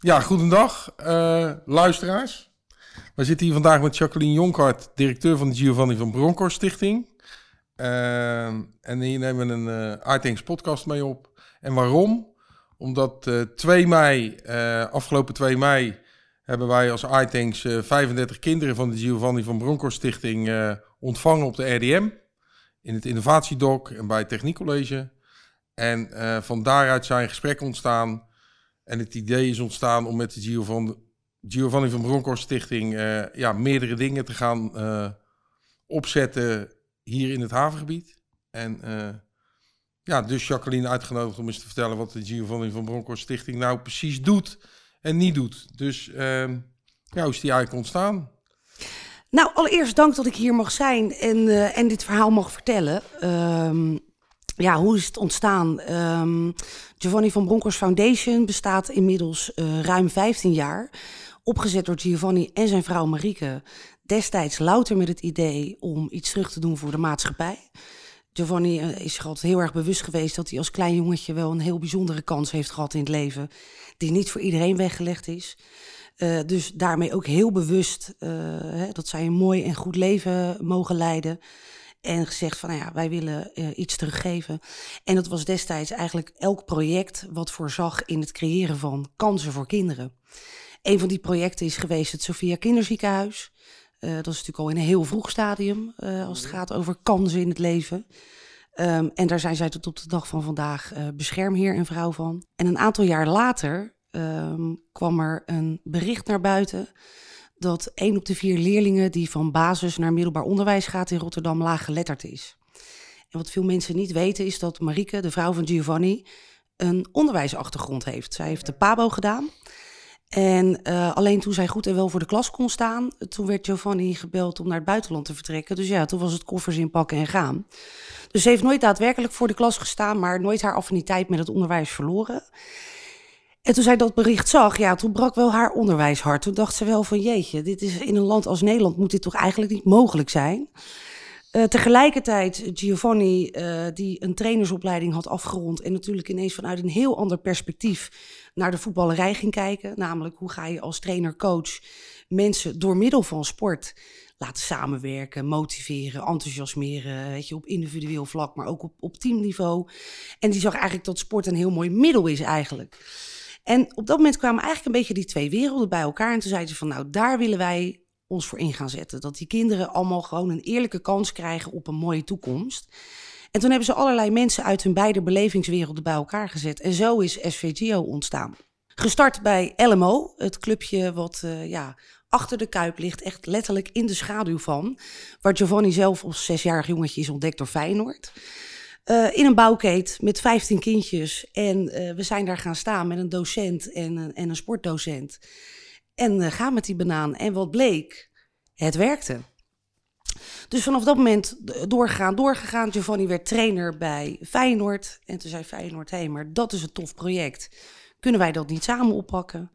ja, goedendag uh, luisteraars. We zitten hier vandaag met Jacqueline Jonkhart, directeur van de Giovanni van Bronckhorst Stichting. Uh, en hier nemen we een uh, podcast mee op. En waarom? Omdat 2 mei, afgelopen 2 mei, hebben wij als iTanks 35 kinderen van de Giovanni van Bronckhorst Stichting ontvangen op de RDM. In het innovatiedoc en bij het Techniekcollege. En van daaruit zijn gesprekken ontstaan en het idee is ontstaan om met de Giovanni van Bronckhorst Stichting uh, ja, meerdere dingen te gaan uh, opzetten hier in het havengebied. En uh, ja, dus Jacqueline uitgenodigd om eens te vertellen wat de Giovanni van Bronckhorst Stichting nou precies doet en niet doet. Dus ehm, ja, hoe is die eigenlijk ontstaan? Nou, allereerst dank dat ik hier mag zijn en, en dit verhaal mag vertellen. Ehm, ja, hoe is het ontstaan? Um, Giovanni van Bronckhorst Foundation bestaat inmiddels uh, ruim 15 jaar. Opgezet door Giovanni en zijn vrouw Marieke. Destijds louter met het idee om iets terug te doen voor de maatschappij. Giovanni uh, is zich altijd heel erg bewust geweest dat hij als klein jongetje wel een heel bijzondere kans heeft gehad in het leven. Die niet voor iedereen weggelegd is. Uh, dus daarmee ook heel bewust hè, dat zij een mooi en goed leven mogen leiden. En gezegd van, nou ja, wij willen uh, iets teruggeven. En dat was destijds eigenlijk elk project wat voorzag in het creëren van kansen voor kinderen. Een van die projecten is geweest het Sophia Kinderziekenhuis. Uh, dat is natuurlijk al in een heel vroeg stadium uh, als het gaat over kansen in het leven. Um, en daar zijn zij tot op de dag van vandaag beschermheer en vrouw van. En een aantal jaar later um, kwam er een bericht naar buiten dat één op de vier leerlingen die van basis naar middelbaar onderwijs gaat in Rotterdam laaggeletterd is. En wat veel mensen niet weten is dat Marieke, de vrouw van Giovanni, een onderwijsachtergrond heeft. Zij heeft de PABO gedaan. En uh, alleen toen zij goed en wel voor de klas kon staan, toen werd Giovanni gebeld om naar het buitenland te vertrekken. Dus ja, toen was het koffers inpakken en gaan. Dus ze heeft nooit daadwerkelijk voor de klas gestaan, maar nooit haar affiniteit met het onderwijs verloren. En toen zij dat bericht zag, ja, toen brak wel haar onderwijshart. Toen dacht ze wel van jeetje, dit is in een land als Nederland moet dit toch eigenlijk niet mogelijk zijn. Uh, tegelijkertijd Giovanni, uh, die een trainersopleiding had afgerond en natuurlijk ineens vanuit een heel ander perspectief naar de voetballerij ging kijken. Namelijk hoe ga je als trainer-coach mensen door middel van sport laten samenwerken, motiveren, enthousiasmeren, weet je, op individueel vlak, maar ook op, op teamniveau. En die zag eigenlijk dat sport een heel mooi middel is eigenlijk. En op dat moment kwamen eigenlijk een beetje die twee werelden bij elkaar. En toen zeiden ze van nou, daar willen wij ons voor in gaan zetten. Dat die kinderen allemaal gewoon een eerlijke kans krijgen op een mooie toekomst. En toen hebben ze allerlei mensen uit hun beide belevingswerelden bij elkaar gezet. En zo is SVGO ontstaan. Gestart bij LMO, het clubje wat uh, ja, achter de Kuip ligt, echt letterlijk in de schaduw van. Waar Giovanni zelf als zesjarig jongetje is ontdekt door Feyenoord. Uh, in een bouwkeet met 15 kindjes. En uh, we zijn daar gaan staan met een docent en een, en een sportdocent. En gaan met die banaan. En wat bleek? Het werkte. Dus vanaf dat moment doorgegaan, doorgegaan. Giovanni werd trainer bij Feyenoord. En toen zei Feyenoord, hé, hey, maar dat is een tof project. Kunnen wij dat niet samen oppakken?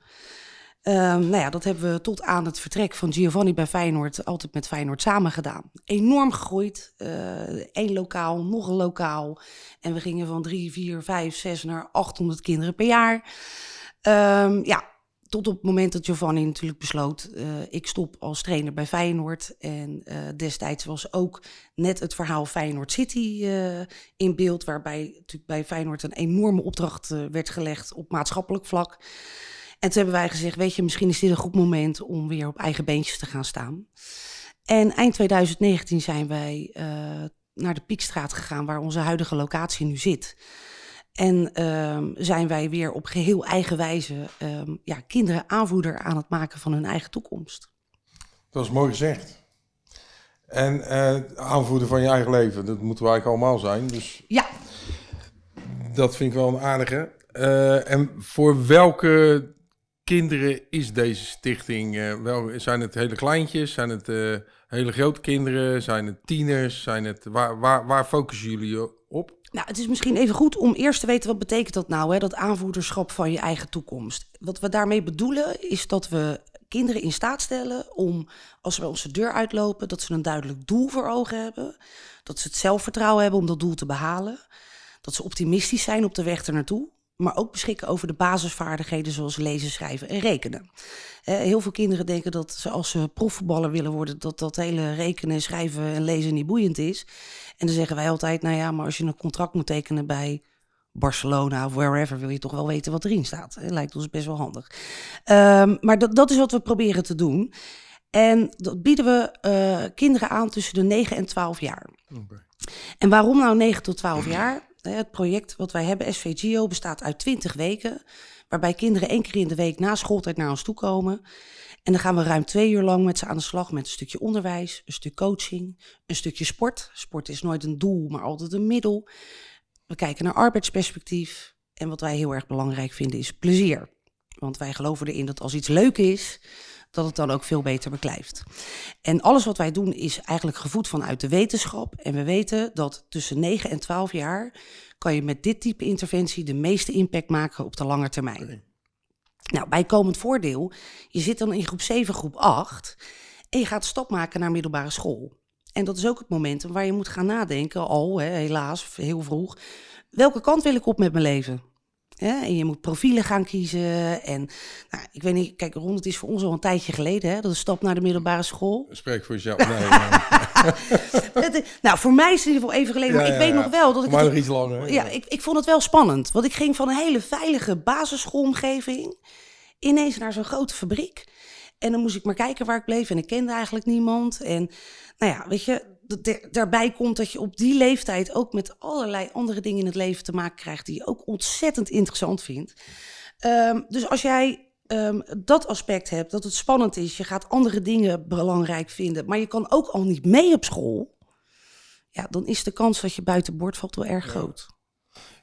Um, nou ja, dat hebben we tot aan het vertrek van Giovanni bij Feyenoord altijd met Feyenoord samen gedaan. Enorm gegroeid. Eén uh, lokaal, nog een lokaal. En we gingen van drie, vier, vijf, zes naar 800 kinderen per jaar. Um, ja, tot op het moment dat Giovanni natuurlijk besloot, uh, ik stop als trainer bij Feyenoord. En uh, destijds was ook net het verhaal Feyenoord City in beeld, waarbij natuurlijk bij Feyenoord een enorme opdracht werd gelegd op maatschappelijk vlak. En toen hebben wij gezegd, weet je, misschien is dit een goed moment om weer op eigen beentjes te gaan staan. En eind 2019 zijn wij uh, naar de Piekstraat gegaan, waar onze huidige locatie nu zit. En uh, zijn wij weer op geheel eigen wijze uh, ja, kinderen aanvoerder aan het maken van hun eigen toekomst. Dat is mooi gezegd. En uh, aanvoerder van je eigen leven, dat moeten we eigenlijk allemaal zijn. Dus ja. Dat vind ik wel een aardige. Uh, en voor welke kinderen is deze stichting? Uh, wel, zijn het hele kleintjes? Zijn het uh, hele grote kinderen? Zijn het tieners? Zijn het, waar, waar, waar focussen jullie op? Nou, het is misschien even goed om eerst te weten wat betekent dat nou, hè, dat aanvoederschap van je eigen toekomst. Wat we daarmee bedoelen is dat we kinderen in staat stellen om, als bij onze deur uitlopen, dat ze een duidelijk doel voor ogen hebben. Dat ze het zelfvertrouwen hebben om dat doel te behalen. Dat ze optimistisch zijn op de weg ernaartoe maar ook beschikken over de basisvaardigheden zoals lezen, schrijven en rekenen. Uh, heel veel kinderen denken dat ze als ze profvoetballer willen worden, dat dat hele rekenen, schrijven en lezen niet boeiend is. En dan zeggen wij altijd, nou ja, maar als je een contract moet tekenen bij Barcelona of wherever, wil je toch wel weten wat erin staat. Het lijkt ons best wel handig. Um, maar dat, dat is wat we proberen te doen. En dat bieden we uh, kinderen aan tussen de 9 en 12 jaar. Okay. En waarom nou 9 tot 12 jaar? Het project wat wij hebben, SVGO, bestaat uit 20 weken. Waarbij kinderen één keer in de week na schooltijd naar ons toe komen. En dan gaan we ruim twee uur lang met ze aan de slag met een stukje onderwijs, een stuk coaching, een stukje sport. Sport is nooit een doel, maar altijd een middel. We kijken naar arbeidsperspectief. En wat wij heel erg belangrijk vinden is plezier. Want wij geloven erin dat als iets leuk is, dat het dan ook veel beter beklijft. En alles wat wij doen is eigenlijk gevoed vanuit de wetenschap. En we weten dat tussen 9 en 12 jaar kan je met dit type interventie de meeste impact maken op de lange termijn. Nou, bijkomend voordeel, je zit dan in groep 7, groep 8 en je gaat stap maken naar middelbare school. En dat is ook het moment waar je moet gaan nadenken, al hè, helaas heel vroeg, welke kant wil ik op met mijn leven? En je moet profielen gaan kiezen. En nou, ik weet niet, kijk, Ron, het is voor ons al een tijdje geleden, hè, dat een stap naar de middelbare school. Spreek voor jezelf. Nee, nou, voor mij is het in ieder geval even geleden. maar ik weet nog wel dat ik. Maar nog iets langer. Ja, ik, ik vond het wel spannend. Want ik ging van een hele veilige basisschoolomgeving ineens naar zo'n grote fabriek. En dan moest ik maar kijken waar ik bleef. En ik kende eigenlijk niemand. En nou ja, weet je, daarbij komt dat je op die leeftijd ook met allerlei andere dingen in het leven te maken krijgt die je ook ontzettend interessant vindt. Ehm, dus als jij ehm, dat aspect hebt, dat het spannend is, je gaat andere dingen belangrijk vinden, maar je kan ook al niet mee op school, ja, dan is de kans dat je buiten bord valt wel erg groot.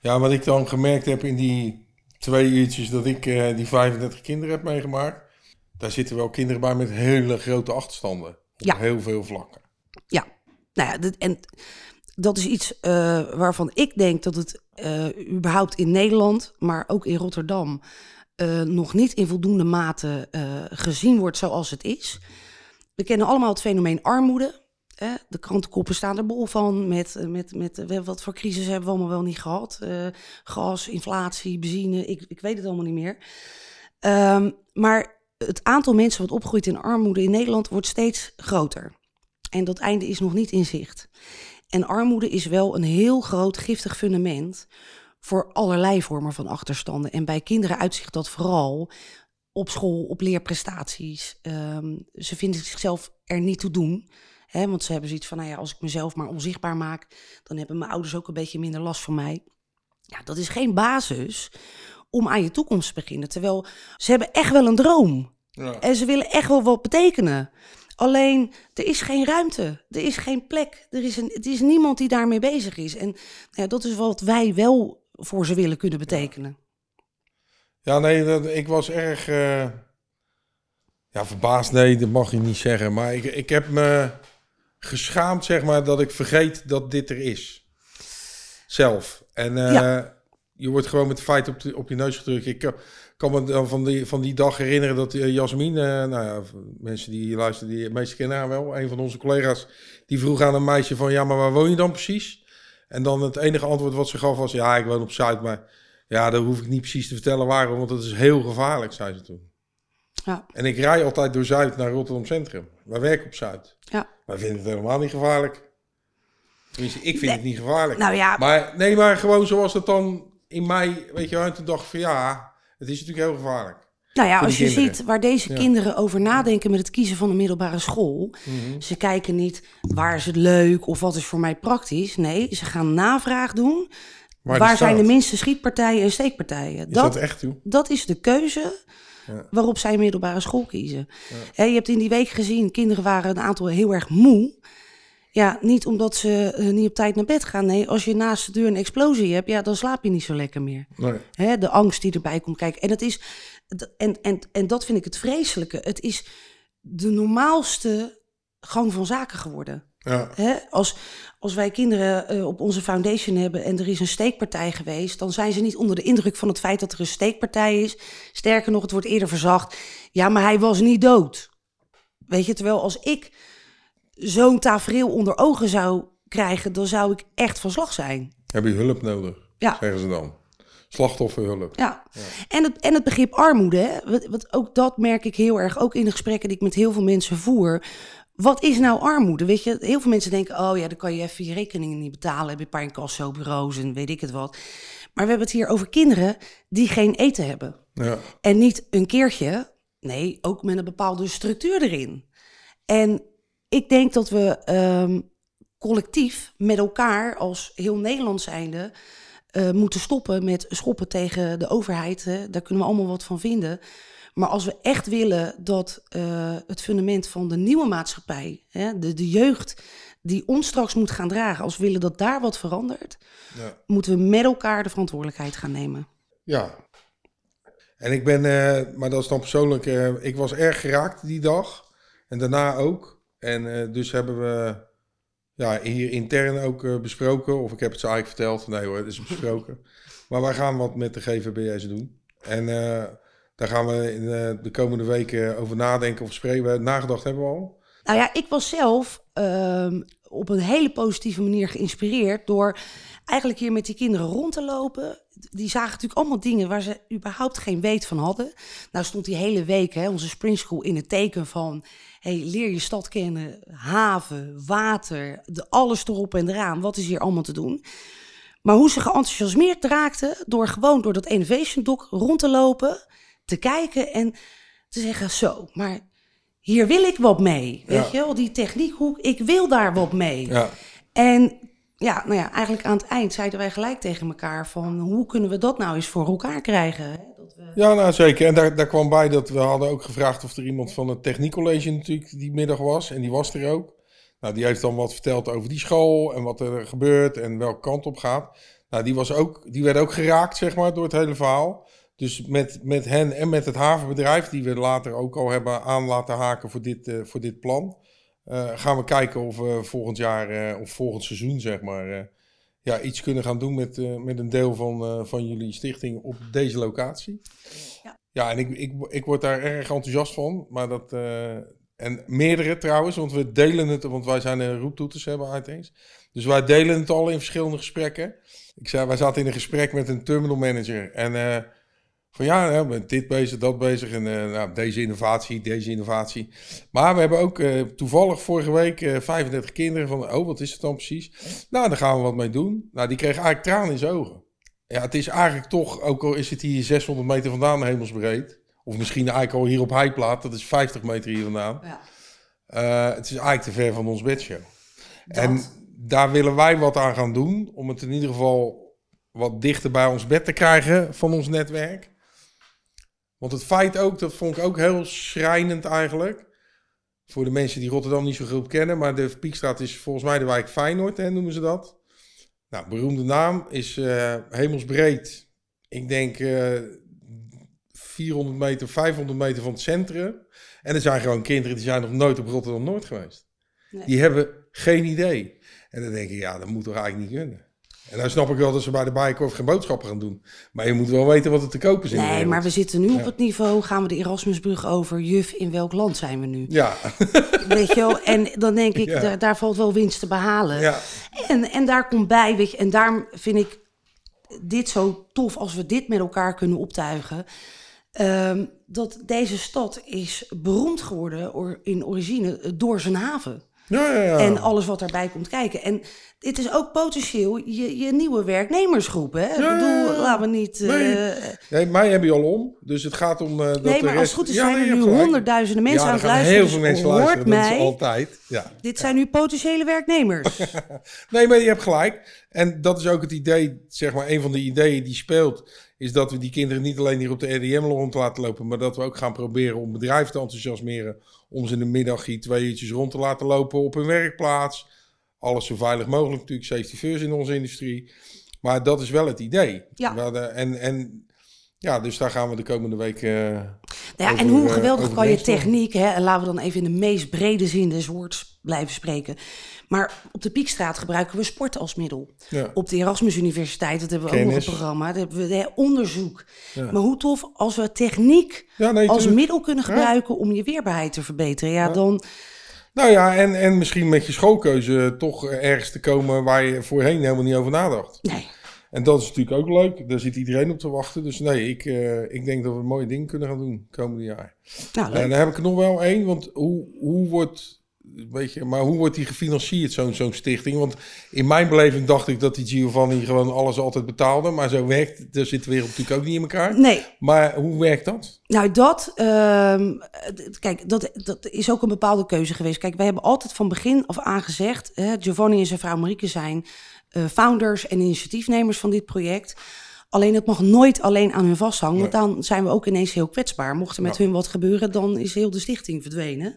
Ja, wat ik dan gemerkt heb in die twee uurtjes dat ik uh, die 35 kinderen heb meegemaakt, daar zitten wel kinderen bij met hele grote achterstanden. Op ja. heel veel vlakken. Nou ja, en dat is iets uh, waarvan ik denk dat het uh, überhaupt in Nederland, maar ook in Rotterdam, uh, nog niet in voldoende mate gezien wordt zoals het is. We kennen allemaal het fenomeen armoede. Hè? De krantenkoppen staan er bol van. Met, met, met, wat voor crisis hebben we allemaal wel niet gehad? gas, inflatie, benzine, ik, ik weet het allemaal niet meer. Um, maar het aantal mensen wat opgroeit in armoede in Nederland wordt steeds groter. En dat einde is nog niet in zicht. En armoede is wel een heel groot giftig fundament voor allerlei vormen van achterstanden. En bij kinderen uitzicht dat vooral op school, op leerprestaties. Um, ze vinden zichzelf er niet toe doen. Hè, want ze hebben zoiets van, nou ja, als ik mezelf maar onzichtbaar maak, dan hebben mijn ouders ook een beetje minder last van mij. Ja, dat is geen basis om aan je toekomst te beginnen. Terwijl ze hebben echt wel een droom. Ja. En ze willen echt wel wat betekenen. Alleen, er is geen ruimte, er is geen plek, er is, een, het is niemand die daarmee bezig is. En ja, dat is wat wij wel voor ze willen kunnen betekenen. Ja, nee, dat, ik was erg uh, ja, verbaasd. Nee, dat mag je niet zeggen. Maar ik, ik heb me geschaamd, zeg maar, dat ik vergeet dat dit er is. Zelf. En uh, ja. je wordt gewoon met feit op, de, op je neus gedrukt. Ik, kan me dan van die, van die dag herinneren dat uh, Jasmin, uh, nou ja, mensen die hier luisteren, die meeste kennen haar wel, een van onze collega's, die vroeg aan een meisje van, ja, maar waar woon je dan precies? En dan het enige antwoord wat ze gaf was, ja, ik woon op Zuid, maar ja, daar hoef ik niet precies te vertellen waarom, want dat is heel gevaarlijk, zei ze toen. Ja. En ik rij altijd door Zuid naar Rotterdam Centrum. Wij werken op Zuid. Ja. Wij vinden het helemaal niet gevaarlijk. Tenminste, ik vind het niet gevaarlijk. Nou ja. Maar nee, maar gewoon zoals het dan in mei, weet je, en toen dacht van ja, het is natuurlijk heel gevaarlijk. Nou ja, als je ziet waar deze kinderen over nadenken met het kiezen van een middelbare school. Mhm. Ze kijken niet waar is het leuk of wat is voor mij praktisch. Nee, ze gaan navraag doen. Waar, zijn de minste schietpartijen en steekpartijen? Is dat, echt toe? Dat is de keuze ja. waarop zij middelbare school kiezen. Ja. je hebt in die week gezien, kinderen waren een aantal heel erg moe. Ja, niet omdat ze uh, niet op tijd naar bed gaan. Nee, als je naast de deur een explosie hebt, ja, dan slaap je niet zo lekker meer. Nee. Hè, de angst die erbij komt kijken. En het is, en, en, en dat vind ik het vreselijke. Het is de normaalste gang van zaken geworden. Ja. Hè? Als, als wij kinderen eh, op onze foundation hebben en er is een steekpartij geweest, dan zijn ze niet onder de indruk van het feit dat er een steekpartij is. Sterker nog, het wordt eerder verzacht. Ja, maar hij was niet dood. Weet je, terwijl als ik zo'n tafereel onder ogen zou krijgen, dan zou ik echt van slag zijn. Heb je hulp nodig, Ja. zeggen ze dan. Slachtofferhulp. Ja. En, het, en het begrip armoede, hè? Wat, wat ook dat merk ik heel erg, ook in de gesprekken die ik met heel veel mensen voer. Wat is nou armoede? Weet je, heel veel mensen denken, oh ja, dan kan je even je rekeningen niet betalen. Heb je een paar incassobureaus en weet ik het wat. Maar we hebben het hier over kinderen die geen eten hebben. Ja. En niet een keertje, nee, ook met een bepaalde structuur erin. En ik denk dat we ehm, collectief met elkaar als heel Nederland zijnde eh, moeten stoppen met schoppen tegen de overheid. Hè. Daar kunnen we allemaal wat van vinden. Maar als we echt willen dat eh, het fundament van de nieuwe maatschappij, hè, de, de jeugd die ons straks moet gaan dragen, als we willen dat daar wat verandert, Ja. moeten we met elkaar de verantwoordelijkheid gaan nemen. Ja. En ik ben, eh, maar dat is dan persoonlijk, ik was erg geraakt die dag. En daarna ook. En eh, dus hebben we ja, hier intern ook eh, besproken. Of ik heb het ze eigenlijk verteld. Nee hoor, het is besproken. maar wij gaan wat met de GVBS doen. En eh, daar gaan we in de komende weken over nadenken of spreken. Nagedacht hebben we al. Nou ja, ik was zelf ehm, op een hele positieve manier geïnspireerd door eigenlijk hier met die kinderen rond te lopen. Die zagen natuurlijk allemaal dingen waar ze überhaupt geen weet van hadden. Nou stond die hele week hè, onze Spring School in het teken van... Hey, leer je stad kennen, haven, water, de, alles erop en eraan. Wat is hier allemaal te doen? Maar hoe ze geenthousiasmeerd raakten door gewoon door dat Innovation Dock rond te lopen, te kijken en te zeggen: Zo, maar hier wil ik wat mee. Weet Ja. je wel, die techniekhoek, ik wil daar wat mee. Ja, En ja, nou ja, eigenlijk aan het eind zeiden wij gelijk tegen elkaar: van hoe kunnen we dat nou eens voor elkaar krijgen? Ja nou zeker. En daar, daar kwam bij dat we hadden ook gevraagd of er iemand van het techniekcollege natuurlijk die middag was. En die was er ook. Nou, die heeft dan wat verteld over die school en wat er gebeurt en welke kant op gaat. Nou, die, was ook, die werd ook geraakt, zeg maar, door het hele verhaal. Dus met, met hen en met het havenbedrijf, die we later ook al hebben aan laten haken voor dit, eh, voor dit plan, eh, gaan we kijken of we volgend jaar eh, of volgend seizoen, zeg maar, ja, iets kunnen gaan doen met, eh, met een deel van, eh, van jullie stichting op deze locatie. Ja. Ja, en ik, ik, ik word daar erg enthousiast van. Maar dat, eh, en meerdere trouwens, want we delen het, want wij zijn een roeptoeters hebben uiteens. Dus wij delen het al in verschillende gesprekken. Ik zei, wij zaten in een gesprek met een terminal manager. En van ja, we zijn dit bezig, dat bezig. En eh, nou, deze innovatie, deze innovatie. Maar we hebben ook eh, toevallig vorige week eh 35 kinderen van, oh, wat is het dan precies? Nou, daar gaan we wat mee doen. Nou, die kregen eigenlijk tranen in zijn ogen. Ja, het is eigenlijk toch, ook al is het hier 600 meter vandaan hemelsbreed. Of misschien eigenlijk al hier op Heiplaat, dat is 50 meter hier vandaan. Ja, Eh, het is eigenlijk te ver van ons bedshow. dat. En daar willen wij wat aan gaan doen. Om het in ieder geval wat dichter bij ons bed te krijgen van ons netwerk. Want het feit ook, dat vond ik ook heel schrijnend eigenlijk. Voor de mensen die Rotterdam niet zo goed kennen. Maar de Piekstraat is volgens mij de wijk Feyenoord, hè, noemen ze dat. Nou, beroemde naam is eh, hemelsbreed. Ik denk eh 400 meter, 500 meter van het centrum. En er zijn gewoon kinderen die zijn nog nooit op Rotterdam-Noord geweest. Nee. Die hebben geen idee. En dan denk ik, ja, dat moet toch eigenlijk niet kunnen. En dan snap ik wel dat ze bij de Bijenkorf geen boodschappen gaan doen. Maar je moet wel weten wat er te kopen is Nee, maar we zitten nu op het niveau, gaan we de Erasmusbrug over, juf, in welk land zijn we nu? Ja, Weet je wel? En dan denk ik, Ja. daar, daar valt wel winst te behalen. ja, En, en daar komt bij, weet je, en daarom vind ik dit zo tof als we dit met elkaar kunnen optuigen. Ehm, dat deze stad is beroemd geworden or- in origine door zijn haven. Ja, ja. ja. En alles wat daarbij komt kijken. En dit is ook potentieel je, je nieuwe werknemersgroep. Hè? Ik bedoel, laten we niet. Nee. Nee, mij heb je al om. Dus het gaat om eh, dat nee, maar als het goed is, Ja, zijn nee, er nu honderdduizenden mensen aan het luisteren. heel veel dus mensen hoort luisteren. Dat is mij. altijd. Ja. Dit zijn nu potentiële werknemers. Nee, maar je hebt gelijk. En dat is ook het idee, zeg maar, een van de ideeën die speelt, is dat we die kinderen niet alleen hier op de RDM rond laten lopen, maar dat we ook gaan proberen om bedrijven te enthousiasmeren om ze in de middag hier twee uurtjes rond te laten lopen op hun werkplaats. Alles zo veilig mogelijk natuurlijk, safety first in onze industrie. Maar dat is wel het idee. Ja. Hadden- en, en Ja, dus daar gaan we de komende week. Uh, nou ja, en hoe geweldig kan je techniek, hè, en laten we dan even in de meest brede zin des woords blijven spreken. Maar op de Piekstraat gebruiken we sport als middel. Ja. Op de Erasmus Universiteit, dat hebben we ook nog een programma. Dat hebben we hè, onderzoek. Maar hoe tof als we techniek als middel kunnen gebruiken om je weerbaarheid te verbeteren. Ja, dan. Nou ja, en, en misschien met je schoolkeuze toch ergens te komen waar je voorheen helemaal niet over nadacht. Nee. En dat is natuurlijk ook leuk. Daar zit iedereen op te wachten. Dus nee, ik, uh, ik denk dat we mooie dingen kunnen gaan doen komende jaar. Nou, en dan heb ik er nog wel één. Want hoe, hoe wordt Maar hoe wordt die gefinancierd, zo'n zo'n stichting? Want in mijn beleving dacht ik dat die Giovanni gewoon alles altijd betaalde. Maar zo werkt, daar zit de wereld natuurlijk ook niet in elkaar. Nee. Maar hoe werkt dat? Nou, dat, uh, kijk, dat, dat is ook een bepaalde keuze geweest. Kijk, wij hebben altijd van begin af aan gezegd, hè, Giovanni en zijn vrouw Marieke zijn uh, founders en initiatiefnemers van dit project. Alleen het mag nooit alleen aan hun vasthangen, want dan zijn we ook ineens heel kwetsbaar. Mocht er met hun wat gebeuren, dan is heel de stichting verdwenen.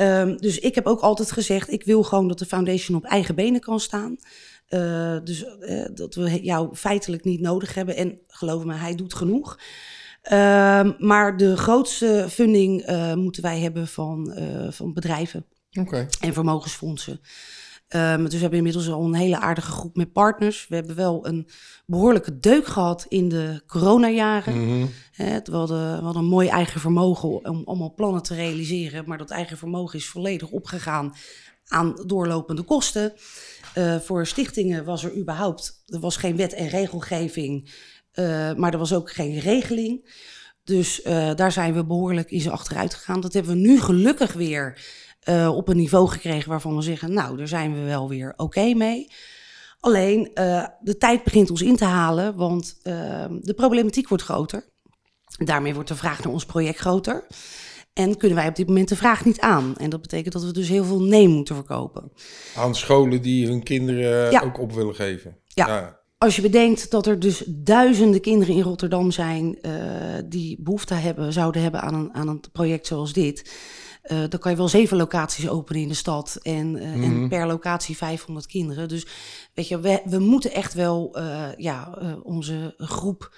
Um, dus ik heb ook altijd gezegd, ik wil gewoon dat de foundation op eigen benen kan staan. Uh, dus uh, dat we jou feitelijk niet nodig hebben. En geloof me, hij doet genoeg. Uh, maar de grootste funding uh, moeten wij hebben van, van bedrijven okay. en vermogensfondsen. Um, dus we hebben inmiddels al een hele aardige groep met partners. We hebben wel een behoorlijke deuk gehad in de coronajaren. Mm we, hadden, we hadden een mooi eigen vermogen om allemaal plannen te realiseren. Maar dat eigen vermogen is volledig opgegaan aan doorlopende kosten. Uh, voor stichtingen was er überhaupt, er was geen wet en regelgeving, uh, maar er was ook geen regeling. Dus uh, daar zijn we behoorlijk in achteruit gegaan. Dat hebben we nu gelukkig weer uh, op een niveau gekregen waarvan we zeggen, nou, daar zijn we wel weer oké mee. Alleen uh, de tijd begint ons in te halen, want uh, de problematiek wordt groter. Daarmee wordt de vraag naar ons project groter. En kunnen wij op dit moment de vraag niet aan. En dat betekent dat we dus heel veel nee moeten verkopen. Aan scholen die hun kinderen ja. ook op willen geven. Ja. ja. Als je bedenkt dat er dus duizenden kinderen in Rotterdam zijn uh, die behoefte hebben, zouden hebben aan een, aan een project zoals dit. Uh, dan kan je wel zeven locaties openen in de stad en, uh, mm. en mhm. per locatie 500 kinderen. Dus weet je, we, we moeten echt wel uh, ja, onze groep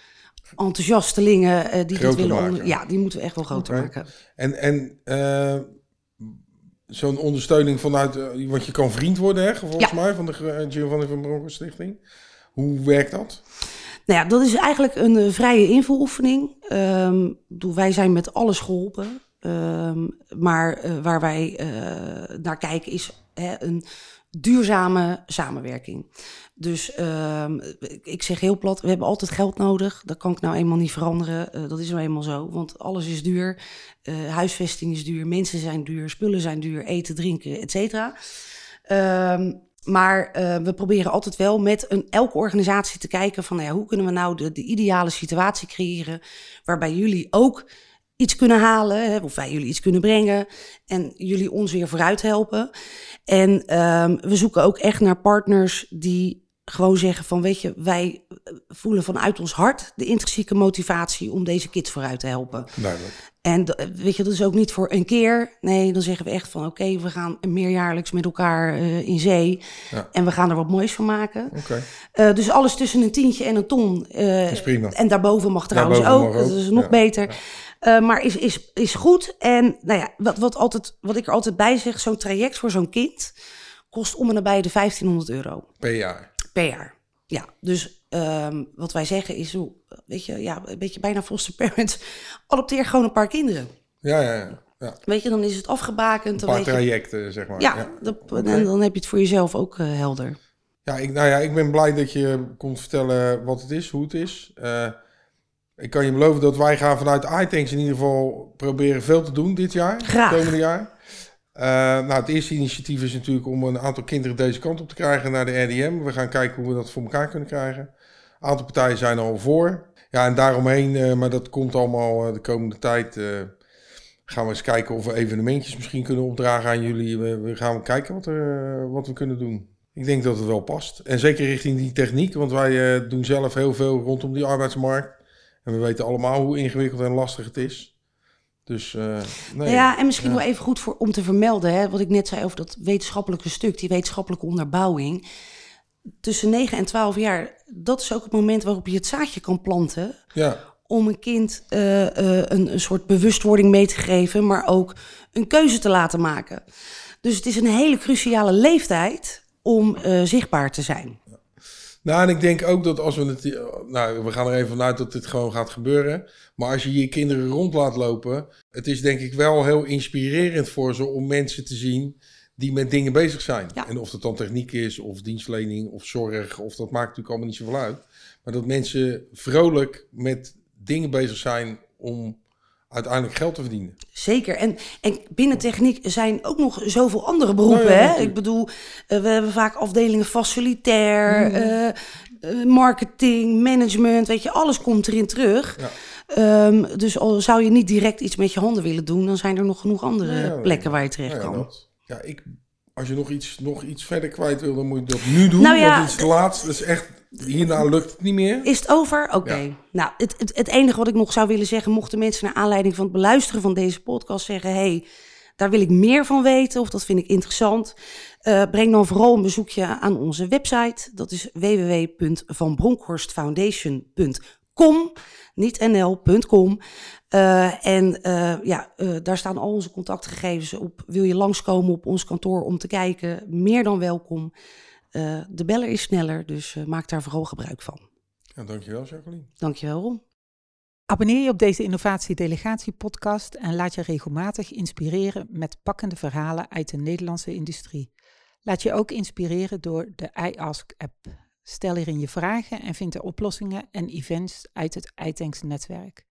enthousiastelingen die groter dit willen maken. ja, die moeten we echt wel groter okay. maken. En, en zo'n ondersteuning vanuit, want je kan vriend worden, hè, volgens ja. mij, van de Giovanni van Bronckhorst Stichting. Hoe werkt dat? Nou ja, dat is eigenlijk een vrije invuloefening. Um, wij zijn met alles geholpen. Um, maar uh, waar wij uh, naar kijken is hè, een duurzame samenwerking. Dus um, ik zeg heel plat, we hebben altijd geld nodig. Dat kan ik nou eenmaal niet veranderen. Uh, dat is nou eenmaal zo, want alles is duur. huisvesting is duur, mensen zijn duur, spullen zijn duur, eten, drinken, et cetera. Um, maar we proberen altijd wel met een, elke organisatie te kijken van nou ja, hoe kunnen we nou de ideale situatie creëren waarbij jullie ook iets kunnen halen, of wij jullie iets kunnen brengen en jullie ons weer vooruit helpen. En um, we zoeken ook echt naar partners die gewoon zeggen van weet je, wij voelen vanuit ons hart de intrinsieke motivatie om deze kids vooruit te helpen. Duidelijk. En weet je, dat is ook niet voor een keer. Nee, dan zeggen we echt van oké, okay, we gaan meerjaarlijks met elkaar uh, in zee. Ja. En we gaan er wat moois van maken. Okay. Uh, dus alles tussen een tientje en een ton. Uh, is prima. En daarboven mag trouwens daarboven ook. Mag ook. Dat is nog ja. beter. Maar is, is, is goed. En nou ja, wat, wat, altijd, wat ik er altijd bij zeg, zo'n traject voor zo'n kind kost om en nabij de 1500 euro. Per jaar? Per jaar, ja. Dus um, wat wij zeggen is, weet je, ja, een beetje bijna foster parents, adopteer gewoon een paar kinderen. Ja, ja, ja. ja. Weet je, dan is het afgebakend. Een paar je, trajecten, zeg maar. Ja, ja. Dat, okay. en dan heb je het voor jezelf ook uh, helder. Ja, ik, nou ja, ik ben blij dat je komt vertellen wat het is, hoe het is. Uh, ik kan je beloven dat wij gaan vanuit iTanks in ieder geval proberen veel te doen dit jaar. Graag. Het komende jaar. Uh, nou, het eerste initiatief is natuurlijk om een aantal kinderen deze kant op te krijgen naar de RDM. We gaan kijken hoe we dat voor elkaar kunnen krijgen. Een aantal partijen zijn er al voor. Ja, en daaromheen, uh, maar dat komt allemaal uh, de komende tijd. gaan we eens kijken of we evenementjes misschien kunnen opdragen aan jullie. We, we gaan kijken wat, er, wat we kunnen doen. Ik denk dat het wel past. En zeker richting die techniek, want wij doen zelf heel veel rondom die arbeidsmarkt. En we weten allemaal hoe ingewikkeld en lastig het is. Dus, uh, nee. Ja, en misschien ja. wel even goed voor, om te vermelden, hè, wat ik net zei over dat wetenschappelijke stuk, die wetenschappelijke onderbouwing. Tussen 9 en 12 jaar, dat is ook het moment waarop je het zaadje kan planten. Ja. om een kind uh, uh, een, een soort bewustwording mee te geven, maar ook een keuze te laten maken. Dus het is een hele cruciale leeftijd om zichtbaar te zijn. Nou, en ik denk ook dat als we het. Nou, we gaan er even vanuit dat dit gewoon gaat gebeuren. Maar als je je kinderen rond laat lopen. Het is denk ik wel heel inspirerend voor ze om mensen te zien die met dingen bezig zijn. Ja. En of dat dan techniek is, of dienstverlening, of zorg, of dat maakt natuurlijk allemaal niet zoveel uit. Maar dat mensen vrolijk met dingen bezig zijn om uiteindelijk geld te verdienen. Zeker. En, en binnen techniek zijn ook nog zoveel andere beroepen. Ja, hè? Ik bedoel, eh, we hebben vaak afdelingen facilitair, eh, eh, marketing, management. Weet je, alles komt erin terug. Ja. Ehm, dus al zou je niet direct iets met je handen willen doen, dan zijn er nog genoeg andere Ja, plekken waar je terecht kan. Ja, ik, als je nog iets, nog iets verder kwijt wil, dan moet je dat nu doen. Nou ja, want het is te laat. Dat is echt, hierna lukt het niet meer. Is het over? Oké. Ja. Nou, het, het, het enige wat ik nog zou willen zeggen, mochten mensen naar aanleiding van het beluisteren van deze podcast zeggen: hey, daar wil ik meer van weten of dat vind ik interessant. eh, breng dan vooral een bezoekje aan onze website. Dat is www.vanbronkhorstfoundation.com, niet nl.com. Eh, en eh, ja, eh, daar staan al onze contactgegevens op. Wil je langskomen op ons kantoor om te kijken? Meer dan welkom. Eh, de beller is sneller, dus eh, maak daar vooral gebruik van. Ja, dankjewel, Jacqueline. Dankjewel, Ron. Abonneer je op deze Innovatie Delegatie podcast en laat je regelmatig inspireren met pakkende verhalen uit de Nederlandse industrie. Laat je ook inspireren door de iAsk app. Stel hierin je vragen en vind de oplossingen en events uit het iTanks netwerk.